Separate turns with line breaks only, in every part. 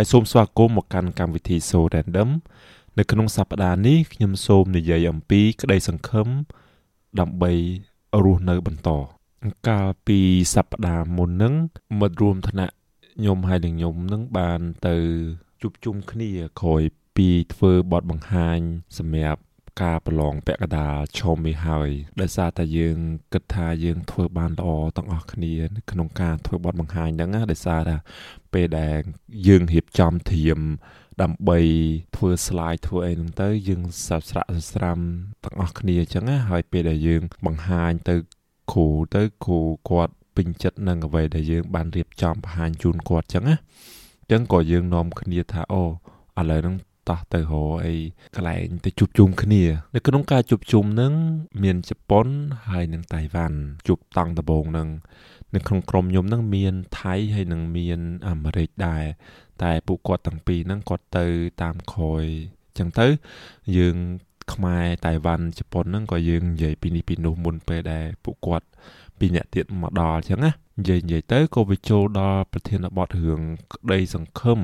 ហើយសូមស្វាគមន៍មកកាន់កម្មវិធី So Random នៅក្នុងសប្តាហ៍នេះខ្ញុំសូមនិយាយអំពីក្តីសង្ឃឹមដើម្បីរស់នៅបន្តកាលពីសប្តាហ៍មុននឹងមិត្តរួមថ្នាក់ខ្ញុំហើយនឹងខ្ញុំនឹងបានទៅជួបជុំគ្នាក្រោយពីធ្វើបទបង្ហាញសម្រាប់ ការប្រឡងពាក់កណ្ដាលឈុំនេះហើយដោយសារតែយើងគិតថាយើងធ្វើបានល្អទាំងអស់គ្នាក្នុងការធ្វើបទបង្ហាញហ្នឹងណាដោយសារថាពេលដែលយើងរៀបចំធៀមដើម្បីធ្វើ slide ធ្វើអីហ្នឹងទៅយើងសាប់ស្រាក់ស្រាំទាំងអស់គ្នាអញ្ចឹងណាហើយពេលដែលយើងបង្ហាញទៅគ្រូទៅគ្រូគាត់ពេញចិត្តនឹងអ្វីដែលយើងបានរៀបចំបង្ហាញជូនគាត់អញ្ចឹងណាអញ្ចឹងក៏យើងនាំគ្នាថាអូឥឡូវហ្នឹង តោះទៅរកអីកន្លែងទៅជួបជុំគ្នា នៅក្នុងការជួបជុំនឹងមានជប៉ុនហើយនិងតៃវ៉ាន់ជួបតង់ដំបងនឹងនៅក្នុងក្រុមខ្ញុំនឹងមានថៃហើយនិងមានអាមេរិកដែរតែពួកគាត់ទាំងពីរហ្នឹងគាត់ទៅតាមក្រោយអញ្ចឹងទៅយើងខ្មែរតៃវ៉ាន់ជប៉ុនហ្នឹងក៏យើងនិយាយពីនេះពីនោះមុនពេលដែលពួកគាត់ពីអ្នកទៀតមកដល់អញ្ចឹងណានិយាយនិយាយទៅក៏វាចូលដល់ប្រធានបទរឿងក្តីសង្ឃឹម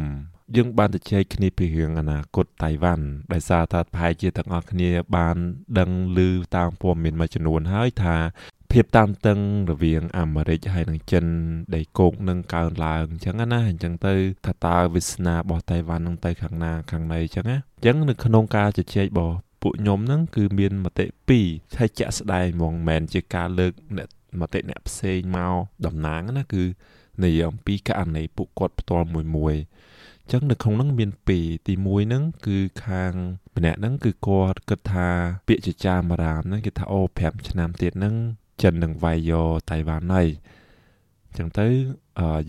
យើងបានទៅជែកគ្នាពីរឿងអនាគតតៃវ៉ាន់ដោយសារថាប្រហែលជាទាំងអស់គ្នាបានដឹងឮតាមព័ត៌មានមួយចំនួនហើយថាភាពតានតឹងរវាងអាមេរិកហើយនិងចិនដែលគោកនឹងកើនឡើងអញ្ចឹងណាអញ្ចឹងទៅថាតើវាសនារបស់តៃវ៉ាន់នឹងទៅខាងណាខាងណីអញ្ចឹងណាអញ្ចឹងនៅក្នុងការជជែករបស់ពួកខ្ញុំហ្នឹងគឺមានមតិ2ហើយជាក់ស្ដែងហ្មងមិនមែនជាការលើកអ្នកមតិអ្នកផ្សេងមកតំណាងណាគឺនិយាយអំពីករណីពួកគាត់ផ្ទាល់មួយមួយ ចឹងនៅក្នុងហ្នឹងមានពីរទី1ហ្នឹងគឺខាងម្នាក់ហ្នឹងគឺគាត់គិតថាពាក្យចចាមរាមហ្នឹងគេថាអូ5ឆ្នាំទៀតហ្នឹងចិននឹងវាយយកតៃវ៉ាន់ហើយចឹងទៅ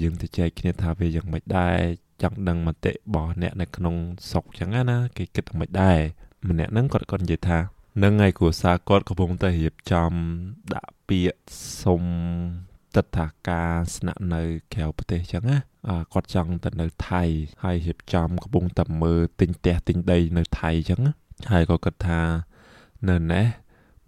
យើងទៅចែកគ្នាថាវាយ៉ាងម៉េចដែរចង់ដឹងមតិរបស់អ្នកនៅក្នុងស្រុកចឹងណាគេគិតយ៉ាងម៉េចដែរម្នាក់ហ្នឹងគាត់គាត់និយាយថានឹងឯគ្រួសារគាត់កំពុងតែរៀបចំដាក់ពាក្យសុំ ទិដ្ឋាការស្នាក់នៅក្រៅប្រទេសចឹងណាគាត់ចង់ទៅនៅថៃហើយរៀបចំកំពុងតែមើលទិញផ្ទះទិញដីនៅថៃចឹងហើយក៏គិតថានៅណេះ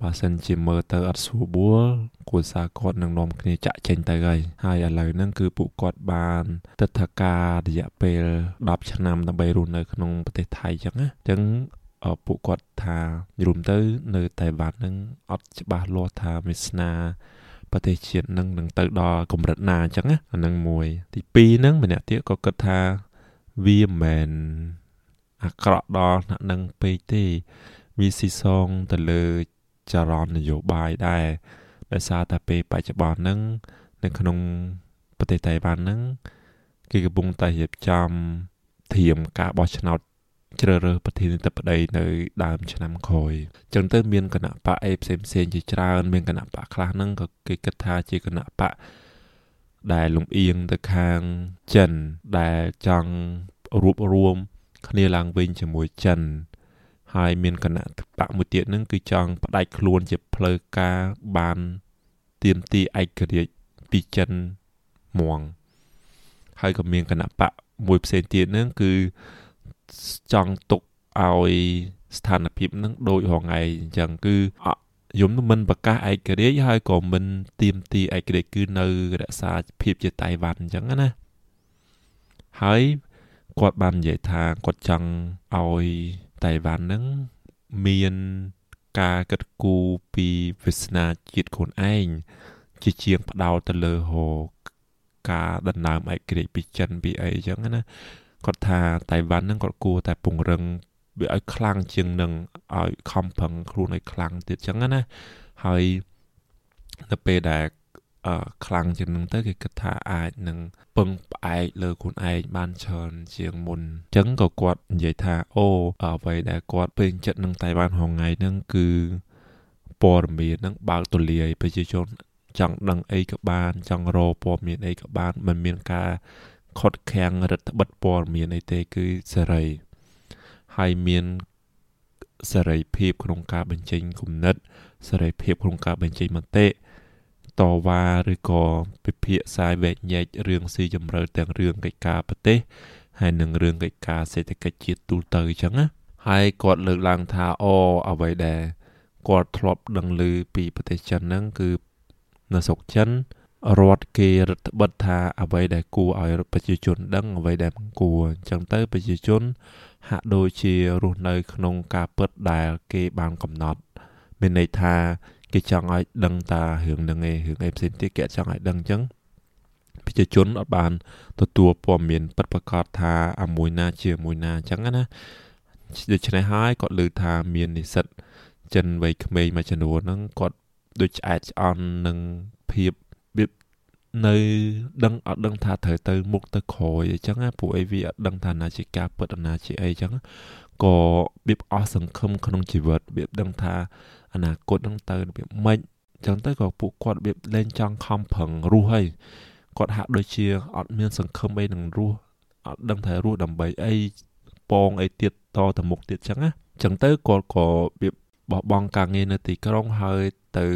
បើសិនជាមើលទៅអត់ស្រួលបួលគួរសារគាត់នឹងនាំគ្នាចាក់ចេញទៅហើយហើយឥឡូវហ្នឹងគឺពួកគាត់បានទិដ្ឋាការរយៈពេល10ឆ្នាំដើម្បីរស់នៅក្នុងប្រទេសថៃចឹងណាអញ្ចឹងពួកគាត់ថារួមទៅនៅតៃវ៉ាន់ហ្នឹងអត់ច្បាស់លាស់ថាវាសនា ប្រទេសជាតិនឹងនឹងទៅដល់កម្រិតណាអញ្ចឹងណាអានឹងមួយ ទី2ហ្នឹងម្នាក់ទៀតក៏គិតថាវាមិនមែនអាក្រក់ដល់ថ្នាក់នឹងពេកទេវាស៊ីសងទៅលើចរន្តនយោបាយដែរដោយសារតែពេលបច្ចុប្បន្នហ្នឹងនៅក្នុងប្រទេសតៃវ៉ាន់ហ្នឹងគេកំពុងតែរៀបចំធៀមការបោះឆ្នោត ជ្រើសរើសប្រធានាធិបតីនៅដើមឆ្នាំក្រោយអញ្ចឹងទៅមានគណៈបកអេផ្សេងផ្សេងជាច្រើនមានគណៈបកខ្លះហ្នឹងក៏គេគិតថាជាគណៈបកដែលលំអៀងទៅខាងចិនដែលចង់រួបរวมគ្នាឡើងវិញជាមួយចិនហើយមានគណៈបកមួយទៀតហ្នឹងគឺចង់ផ្ដាច់ខ្លួនជាផ្លូវការបានទៀមទីឯករាជ្យពីចិនហ្មងហើយក៏មានគណៈបកមួយផ្សេងទៀតហ្នឹងគឺ ចង់ទុកឲ្យស្ថានភាពនឹងដូចរងៃអញ្ចឹងគឺយមមិនប្រកាសឯករាជ្យហើយក៏មិនទៀមទីឯករាជ្យគឺនៅរក្សាភាពជាតៃវ៉ាន់អញ្ចឹងណាហើយគាត់បាននិយាយថាគាត់ចង់ឲ្យតៃវ៉ាន់នឹងមានការគិតគូរពីវាសនាជាតិខ្លួនឯងជាជាងផ្ដោតទៅលើហោការដណ្ដើមឯករាជ្យពីចិនពីអីអញ្ចឹងណា គាត់ថាតៃវ៉ាន់ហ្នឹងគាត់គួរតែពង្រឹងវាឲ្យខ្លាំងជាងនឹងឲ្យខំប្រឹងខ្លួនឲ្យខ្លាំងទៀតចឹងណាហើយនៅពេលដែលអឺខ្លាំងជាងនឹងទៅគេគិតថាអាចនឹងពឹងផ្អែកលើខ្លួនឯងបានច្រើនជាងមុនអញ្ចឹងក៏គាត់និយាយថាអូអ្វីដែលគាត់ពេញចិត្តនឹងតៃវ៉ាន់ហងៃហ្នឹងគឺព័ត៌មានហ្នឹងបើកទូលាយប្រជាជនចង់ដឹងអីក៏បានចង់រកព័ត៌មានអីក៏បានមិនមានការ ខុតខាំងរដ្ឋបិទព័ត៌មានអីទេគឺសេរីហើយមានសេរីភាពក្នុងការបញ្ចេញគំនិតសេរីភាពក្នុងការបញ្ចេញមតិតវ៉ាឬក៏ពិភាក្សាវែកញែករឿងស៊ីជម្រៅទាំងរឿងកិច្ចការប្រទេសហើយនឹងរឿងកិច្ចការសេដ្ឋកិច្ចជាតិទូទៅអញ្ចឹងណាហើយគាត់លើកឡើងថាអូអ្វីដែលគាត់ធ្លាប់ដឹងឮពីប្រទេសចិនហ្នឹងគឺនៅស្រុកចិន រដ្ឋគេរដ្ឋបិទថាអ្វីដែលគួរឲ្យប្រជាជនដឹងអ្វីដែលមិនគួរអញ្ចឹងទៅប្រជាជន ហាក់ដូចជារស់នៅ ក្នុងការពិតដែលគេបានកំណត់ មានន័យថាគេចង់ឲ្យដឹងតារឿងហ្នឹងឯងរឿងអីផ្សេងទៀតគេចង់ឲ្យដឹងអញ្ចឹងប្រជាជនអត់បានទទួលព័ត៌មានពិតប្រាកដថាអាមួយណាជាមួយណាអញ្ចឹងណាដូច្នេះហើយគាត់លើថាមាននិស្សិតចិនវ័យក្មេងមួយចំនួនហ្នឹងគាត់ដូចឆ្អែតឆ្អន់នឹងភាព របៀបនៅដឹងអត់ដឹងថាត្រូវទៅមុខទៅក្រោយអញ្ចឹងណាពួកអីវាអត់ដឹងថាណាជាការពិតណាជាអីអញ្ចឹងក៏របៀបអស់សង្ឃឹមក្នុងជីវិតរបៀបដឹងថាអនាគតនឹងទៅរបៀបម៉េចអញ្ចឹងទៅក៏ពួកគាត់របៀបលែងចង់ខំប្រឹងរស់ហើយគាត់ហាក់ដូចជាអត់មានសង្ឃឹមអីនឹងរស់អត់ដឹងថារស់ដើម្បីអីពងអីទៀតតទៅមុខទៀតអញ្ចឹងណាអញ្ចឹងទៅគាត់ក៏របៀបបោះបង់ការងារនៅទីក្រុងហើយទៅ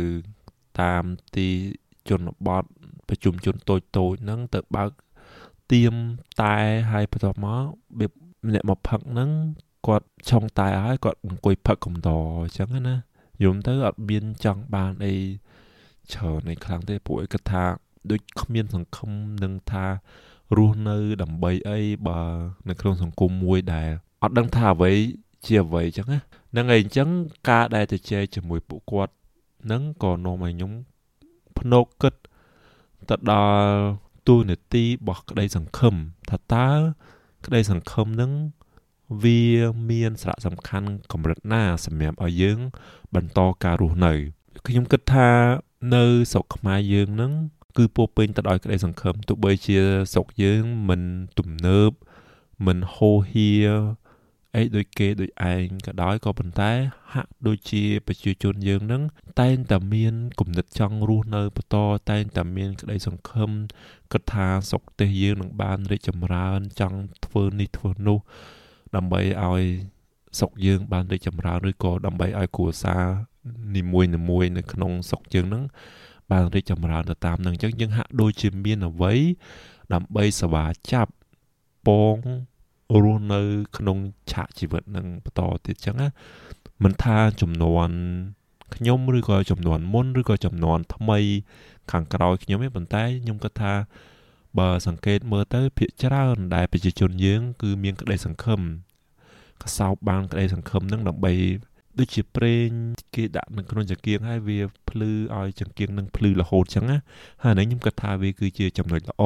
តាមទី ជនបទប្រជុំជនតូចតូចហ្នឹងទៅបើកទៀមតែហើយបន្ទាប់មករបៀបម្នាក់មកផឹកហ្នឹងគាត់ឆុងតែហើយគាត់អង្គុយផឹកកំដរអញ្ចឹងណាយំទៅអត់មានចង់បានអីច្រើនឯខ្លាំងទេពួកឯងគិតថាដូចគ្មានសង្ឃឹមនឹងថារស់នៅដើម្បីអីបើនៅក្នុងសង្គមមួយដែលអត់ដឹងថាអ្វីជាអ្វីអញ្ចឹងណានឹងឯងអញ្ចឹងការដែលទៅជែកជាមួយពួកគាត់នឹងក៏នាំឲ្យខ្ញុំ ភ្នោកគិតទៅដល់ទូនាទីរបស់ក្តីសង្ឃឹមថាតើក្តីសង្ឃឹមនឹងវាមានសារៈសំខាន់កម្រិតណាសម្រាប់ឲ្យយើង បន្តការរស់នៅខ្ញុំគិតថានៅស្រុកខ្មែរយើងនឹងគឺពោពេញទៅដោយក្តីសង្ឃឹមទោះបីជាស្រុកយើងមិនទំនើបមិនហូរហៀ អីដូចគេដូចឯងក៏ដោយក៏ប៉ុន្តែ ហាក់ដូចជាប្រជាជនយើងនឹងតែងតែមានគំនិតចង់រស់នៅបន្តតែងតែមានក្តីសង្ឃឹមគិតថាសុខទេសយើងនឹងបានរីកចម្រើនចង់ធ្វើនេះធ្វើនោះ ដើម្បីឲ្យសុខយើងបានរីកចម្រើនឬក៏ដើម្បីឲ្យគ្រួសារនីមួយនីមួយនៅក្នុងសុខយើងនឹងបានរីកចម្រើនទៅតាមនឹងអញ្ចឹងយើងហាក់ដូចជាមានអ្វីដើម្បីសវាចាប់ពង រស់នៅ ក្នុងឆាកជីវិតនឹងបន្តទៀតចឹងណាមិនថាចំនួនខ្ញុំឬក៏ចំនួនមុនឬក៏ចំនួនថ្មី ខាងក្រោយខ្ញុំទេប៉ុន្តែខ្ញុំគិតថាបើសង្កេតមើលទៅភាគច្រើនដែលប្រជាជនយើង គឺមានក្តីសង្ឃឹមកសោបបានក្តីសង្ឃឹមនឹងដើម្បីដូចជាប្រេងគេដាក់នៅក្នុងចង្កៀងហើយវាភ្លឺឲ្យចង្កៀងនឹងភ្លឺរហូតចឹងណាហើយនេះខ្ញុំគិតថាវាគឺជាចំណុចល្អ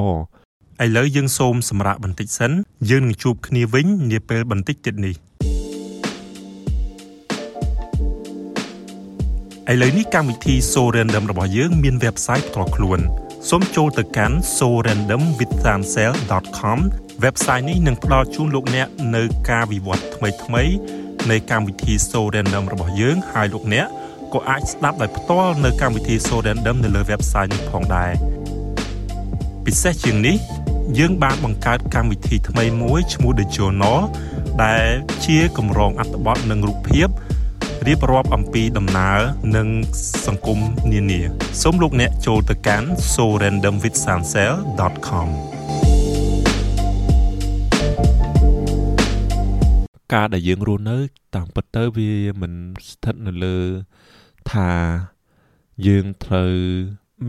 ឥឡូវយើងសូមសម្រាប់បន្តិចសិន យើងនឹងជួបគ្នាវិញនាពេលបន្តិចទៀតនេះឥឡូវនេះកម្មវិធី So Random របស់យើងមាន website ផ្ទាល់ខ្លួនសូមចូលទៅកាន់ sorandomwithsamsel.com website នេះនឹងផ្ដល់ជូនលោកអ្នកនៅការវិវត្តថ្មីៗនៃកម្មវិធី So Random របស់យើងហើយលោកអ្នកក៏អាចស្ដាប់ដោយផ្ទាល់នៅកម្មវិធី So Random នៅលើ website នេះផងដែរពិសេសជាងនេះ យើងបានបង្កើតកម្មវិធីថ្មីមួយឈ្មោះ The Journal ដែលជាកម្រងអត្ថបទនិងរូបភាពរៀបរាប់អំពីដំណើរនិងសង្គមនានាសូមលោកអ្នកចូលទៅកាន់ sorandomwithsansel.com ការដែលយើងរស់នៅតាមពិតទៅវាមិនស្ថិតនៅលើថាយើងត្រូវ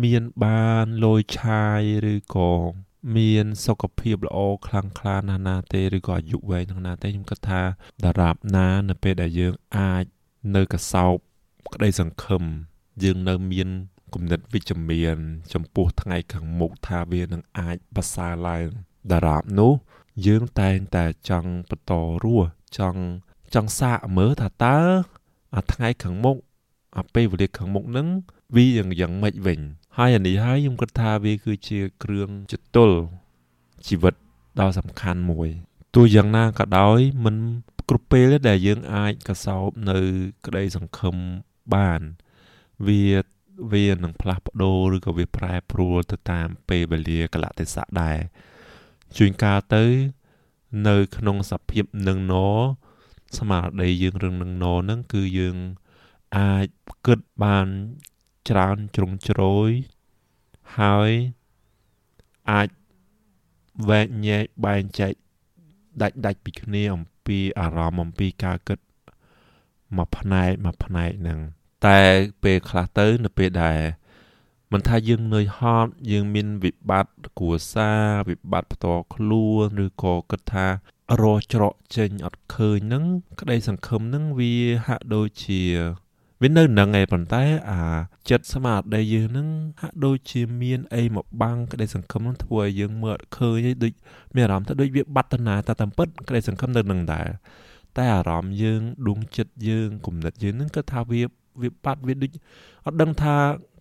មានបានលយឆាយឬក៏ មានសុខភាពល្អខ្លាំងក្លាណាស់ណាទេឬក៏អាយុវែងណាស់ណាទេខ្ញុំគិតថាតារាបណា នៅពេលដែលយើងអាចនៅកសោបក្តីសង្ឃឹមយើងនៅមានគំនិតវិជ្ជមាន ចំពោះថ្ងៃខាងមុខថាវានឹងអាចប្រសើរឡើងតារាបនោះ យើងតែងតែចង់បន្តរស់ចង់ចង់សាកមើលថាតើអាថ្ងៃខាងមុខអាពេលវេលាខាងមុខនឹងវាយ៉ាងយ៉ាងម៉េចវិញ ហើយអានេះហើយខ្ញុំគិតថាវាគឺជាគ្រឿងចតុលជីវិតដ៏សំខាន់មួយទោះយ៉ាងណាក៏ដោយមិនគ្រប់ពេលដែលយើងអាចកសោបនៅក្តីសង្ឃឹមបានវាវានឹងផ្លាស់ប្ដូរឬក៏វាប្រែប្រួលទៅតាមពេលវេលាកលៈទេសៈដែរជួនកាលទៅ នៅក្នុងសភាពនឹងណស្មារតីយើងរឿងនឹងណហ្នឹងគឺយើងអាចគិតបាន ច្រើនជ្រុងជ្រោយហើយអាចវែកញែកបែងចែកដាច់ដាច់ពីគ្នាអំពីអារម្មណ៍អំពីការគិតមួយផ្នែកមួយផ្នែកហ្នឹងតែពេលខ្លះទៅនៅពេលដែលមិនថាយើងនឿយហត់យើងមានវិបត្តិគ្រួសារវិបត្តិផ្ទាល់ខ្លួនឬក៏គិតថារស់ច្រកចេញអត់ឃើញហ្នឹងក្តីសង្ឃឹមហ្នឹងវាហាក់ដូចជា វានៅនឹងឯងប៉ុន្តែអាចិត្តស្មារតីយើងហ្នឹងហាក់ដូចជាមានអីមកបាំងក្តីសង្ឃឹមហ្នឹងធ្វើឲ្យយើងមើលឃើញដូចមានអារម្មណ៍ថាដូចវាបាត់តាណាតែតាមពិតក្តីសង្ឃឹមនៅនឹងដែរតែអារម្មណ៍យើងដួងចិត្តយើងគំនិតយើងហ្នឹងគឺថាវាវាបាត់វាដូចអត់ដឹងថា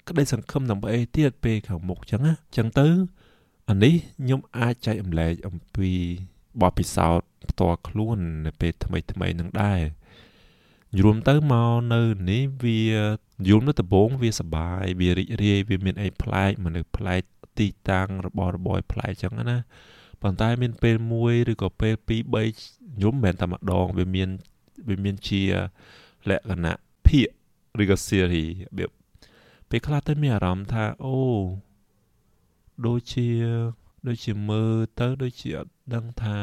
ក្តីសង្ឃឹមដើម្បីអីទៀតពេលខាងមុខចឹងណាចឹងទៅអានេះខ្ញុំអាចចែកអំលែកអំពីបទពិសោធន៍ផ្ទាល់ខ្លួននៅពេលថ្មីថ្មីនឹងដែរ យល់ទៅមកនៅនេះវាយល់នៅដំបងវាសបាយវារីករាយវាមានអីប្លែកមនុស្សប្លែកទីតាំងរបស់របរប្លែកចឹងណាប៉ុន្តែមានពេលមួយឬក៏ពេល2 3យំមិនមែនតែម្ដងវាមានវាមានជាលក្ខណៈភាកឬក៏ series របៀបពេលខ្លះទៅមានអារម្មណ៍ថាអូដូចជាដូចជាមើលទៅដូចជាអត់ដឹងថា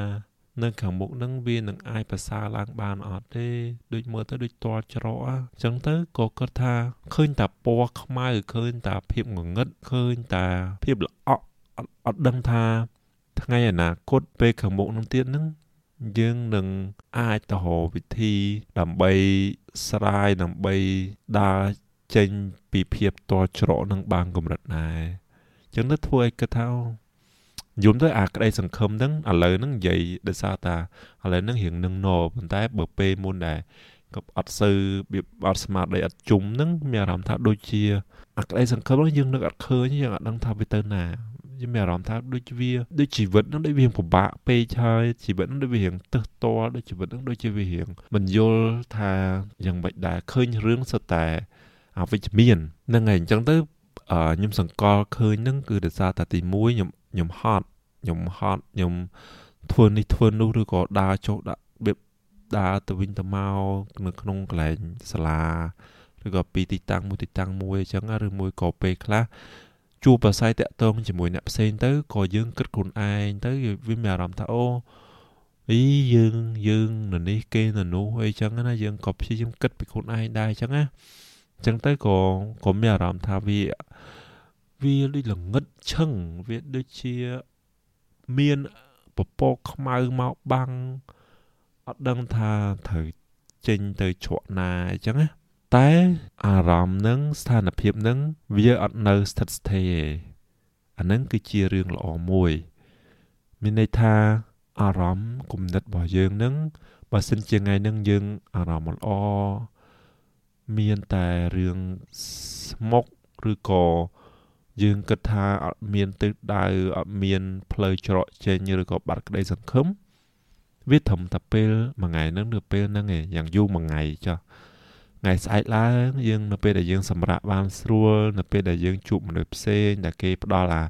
នៅខាងមុខនឹងវានឹងអាចប្រសើរឡើងបានអត់ទេដូចមើលទៅដូចតល់ច្រកអញ្ចឹងទៅក៏គិតថាឃើញតែពណ៌ខ្មៅឃើញតែភាពងងឹតឃើញតែភាពល្អក់អត់ដឹងថា ថ្ងៃអនាគតពេលខាងមុខនឹងទៀតនឹងយើងនឹងអាចទៅរកវិធីដើម្បីស្រាយដើម្បីដើរចេញពីភាពតល់ច្រកនឹងបានកម្រិតដែរអញ្ចឹងទៅធ្វើឲ្យគិតថា យំទៅអាក្តីសង្ឃឹមហ្នឹងឥឡូវហ្នឹងនិយាយដោយសារតាឥឡូវហ្នឹងរៀងនឹងណប៉ុន្តែបើពេលមុនដែរក៏អត់សូវវាអត់ស្មារតីអត់ជុំហ្នឹងមានអារម្មណ៍ថាដូចជាអាក្តីសង្ឃឹមហ្នឹងយើងនឹកអត់ឃើញយើងអត់ដឹងថាវាទៅណាយើងមានអារម្មណ៍ថាដូចវាដូចជីវិតហ្នឹងដូចវាពិបាកពេកហើយជីវិតហ្នឹងដូចវារៀងទឹះតល់ដូចជីវិតហ្នឹងដូចជាវារៀងមិនយល់ថាយ៉ាងម៉េចដែរឃើញរឿងសុទ្ធតែអវិជ្ជមានហ្នឹងហើយអញ្ចឹងទៅខ្ញុំសង្កល់ឃើញហ្នឹងគឺដោយសារតែទី1ខ្ញុំ ខ្ញុំហត់ខ្ញុំហត់ខ្ញុំធ្វើនេះធ្វើនោះឬក៏ដើរចុះដាក់របៀបដើរទៅវិញទៅមកនៅក្នុងកន្លែងសាលាឬក៏ពីទីតាំងមួយទីតាំងមួយអញ្ចឹងឬមួយក៏ពេលខ្លះជួបប្រស័យតាក់ទងជាមួយអ្នកផ្សេងទៅក៏យើងគិតខ្លួនឯងទៅវាមានអារម្មណ៍ថាអូអីយើងយើងនៅនេះគេនៅនោះអីចឹងណាយើងក៏ព្យាយាមគិតពីខ្លួនឯងដែរចឹងណាអញ្ចឹងទៅក៏ក៏មានអារម្មណ៍ថាវា វាដូចល្ងឹតឈឹងវាដូចជាមានពពកខ្មៅមកបាំងអត់ដឹងថាត្រូវចេញទៅជ្រក់ណាអញ្ចឹងណាតែអារម្មណ៍នឹងស្ថានភាពនឹងវាអត់នៅស្ថិតស្ថេរអានឹងគឺជារឿងល្អមួយ មានន័យថាអារម្មណ៍គំនិតរបស់យើងនឹងបើសិនជាថ្ងៃនឹងយើងអារម្មណ៍ល្អមានតែរឿងស្មុកឬក៏ យើងគិតថាអត់មានទិសដៅអត់មានផ្លូវច្រកចេញឬក៏បាត់ក្តីសង្ឃឹមវាត្រឹមតែពេលមួយថ្ងៃហ្នឹងឬពេលហ្នឹងឯងយ៉ាងយូរមួយថ្ងៃចុះថ្ងៃស្អែកឡើងយើងនៅពេលដែលយើងសម្រាកបានស្រួលនៅពេលដែលយើងជួបមនុស្សផ្សេងដែលគេផ្ដល់អា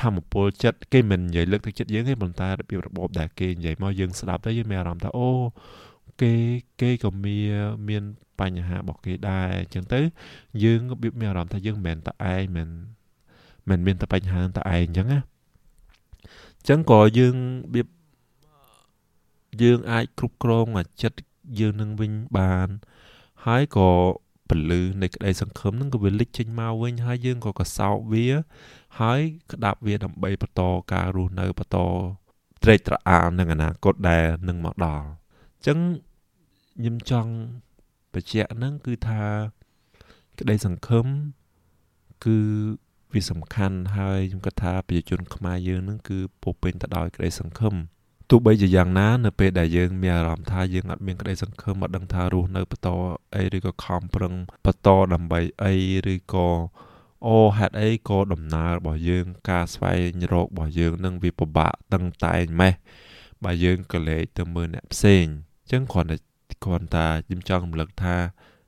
ធម្មពលចិត្តគេមិននិយាយលើកទឹកចិត្តយើងទេប៉ុន្តែរបៀបរបបដែលគេនិយាយមកយើងស្ដាប់ទៅយើងមានអារម្មណ៍ថាអូគេគេក៏មានមានបញ្ហារបស់គេដែរអញ្ចឹងទៅ យើងរបៀបមានអារម្មណ៍ថាយើងមិនមែនតែឯងមិន មិនមានតែបញ្ហាតែឯងអញ្ចឹងណាអញ្ចឹងក៏យើងរបៀបយើងអាចគ្រប់គ្រងអាចិត្តយើងនឹងវិញបាន ហើយក៏ពលឺនៃក្តីសង្ឃឹមនឹងក៏វាលេចចេញមកវិញហើយយើងក៏កសោបវា ហើយក្តាប់វាដើម្បីបន្តការរស់នៅបន្តត្រេកត្រអាលនឹងអនាគតដែលនឹងមកដល់អញ្ចឹងខ្ញុំចង់បញ្ជាក់ហ្នឹងគឺថាក្តីសង្ឃឹមគឺ វាសំខាន់ហើយខ្ញុំគិតថាប្រជាជនខ្មែរយើងនឹងគឺពោពេញទៅដោយក្តីសង្ឃឹមទោះបីជាយ៉ាងណានៅពេលដែលយើងមានអារម្មណ៍ថាយើងអត់មានក្តីសង្ឃឹមអត់ដឹងថារស់នៅបន្តអីឬក៏ខំប្រឹងបន្តដើម្បីអីឬក៏អូហេតុអីក៏ដំណើររបស់យើងការស្វែងរករបស់យើងនឹងវាពិបាកតឹងតែងម៉េះបើយើងក៏លេចទៅមើលអ្នកផ្សេងអញ្ចឹងគ្រាន់តែគ្រាន់តែខ្ញុំចង់រំលឹកថា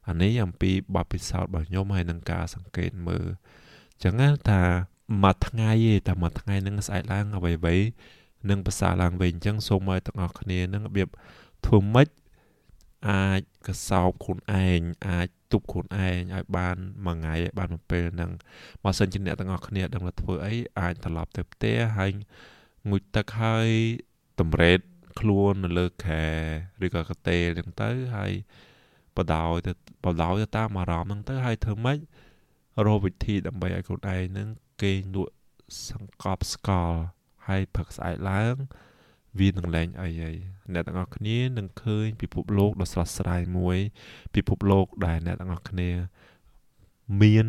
អានេះអំពីបទពិសោធន៍របស់ខ្ញុំហើយនឹងការសង្កេតមើល ចឹងថាមួយថ្ងៃទេតែមួយថ្ងៃនឹងស្អែកឡើងអ្វីអ្វីនិងភាសាឡើងវិញអញ្ចឹងសូមឲ្យទាំងអស់គ្នានឹងរបៀបធ្វើម៉េចអាចកសោបខ្លួនឯងអាចទប់ខ្លួនឯងឲ្យបានមួយថ្ងៃឲ្យបានមួយពេលហ្នឹងបើសិនជាអ្នកទាំងអស់គ្នាដឹងថាធ្វើអីអាចត្រឡប់ទៅផ្ទះហើយងូតទឹកហើយតម្រេតខ្លួននៅលើខែឬក៏កតេហ្នឹងទៅហើយបដោយទៅបដោយទៅតាមអារម្មណ៍ហ្នឹងទៅហើយធ្វើម៉េច រកវិធីដើម្បីឲ្យខ្លួនឯងហ្នឹងគេងលក់សង្កប់ស្កល់ហើយផឹកស្អែកឡើងវានឹងលែងអីហើយអ្នកទាំងអស់គ្នានឹងឃើញពិភពលោកដ៏ស្រស់ស្រាយមួយ ពិភពលោកដែលអ្នកទាំងអស់គ្នាមាន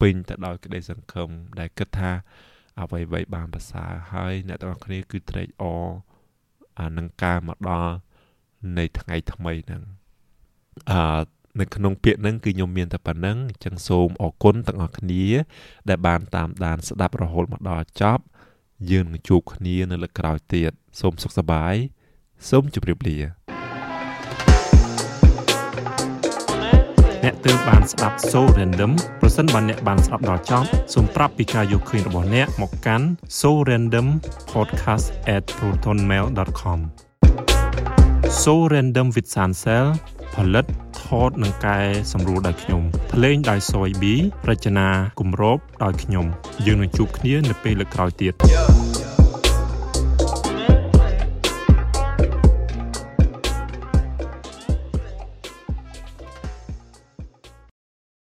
ពេញទៅដោយក្តីសង្ឃឹមដែលគិតថាអ្វីៗបានប្រសើរហើយអ្នកទាំងអស់គ្នាគឺត្រេកអរអានឹងការមកដល់នៃថ្ងៃថ្មីហ្នឹងអឺ នៅក្នុងពាក្យហ្នឹងគឺខ្ញុំមានតែប៉ុណ្្នឹងអញ្ចឹងសូមអរគុណទាំងអស់គ្នា ដែលបានតាមដានស្ដាប់រហូតមកដល់ចប់យើងនឹងជួបគ្នានៅលើកក្រោយទៀតសូមសុខសប្បាយសូមជម្រាបលាអ្នកទើបបានស្ដាប់ So Random ប្រសិនបើអ្នកបានស្ដាប់ដល់ចប់សូមប្រាប់ពីការយកឃើញរបស់អ្នកមកកាន់ so random podcast@protonmail.com So Random with Sansel ផលិតថតនិងកែសម្រួលដោយខ្ញុំភ្លេងដោយ Soy B រចនាគម្របដោយខ្ញុំយើងនឹងជួបគ្នានៅពេលលើកក្រោយទៀត yeah.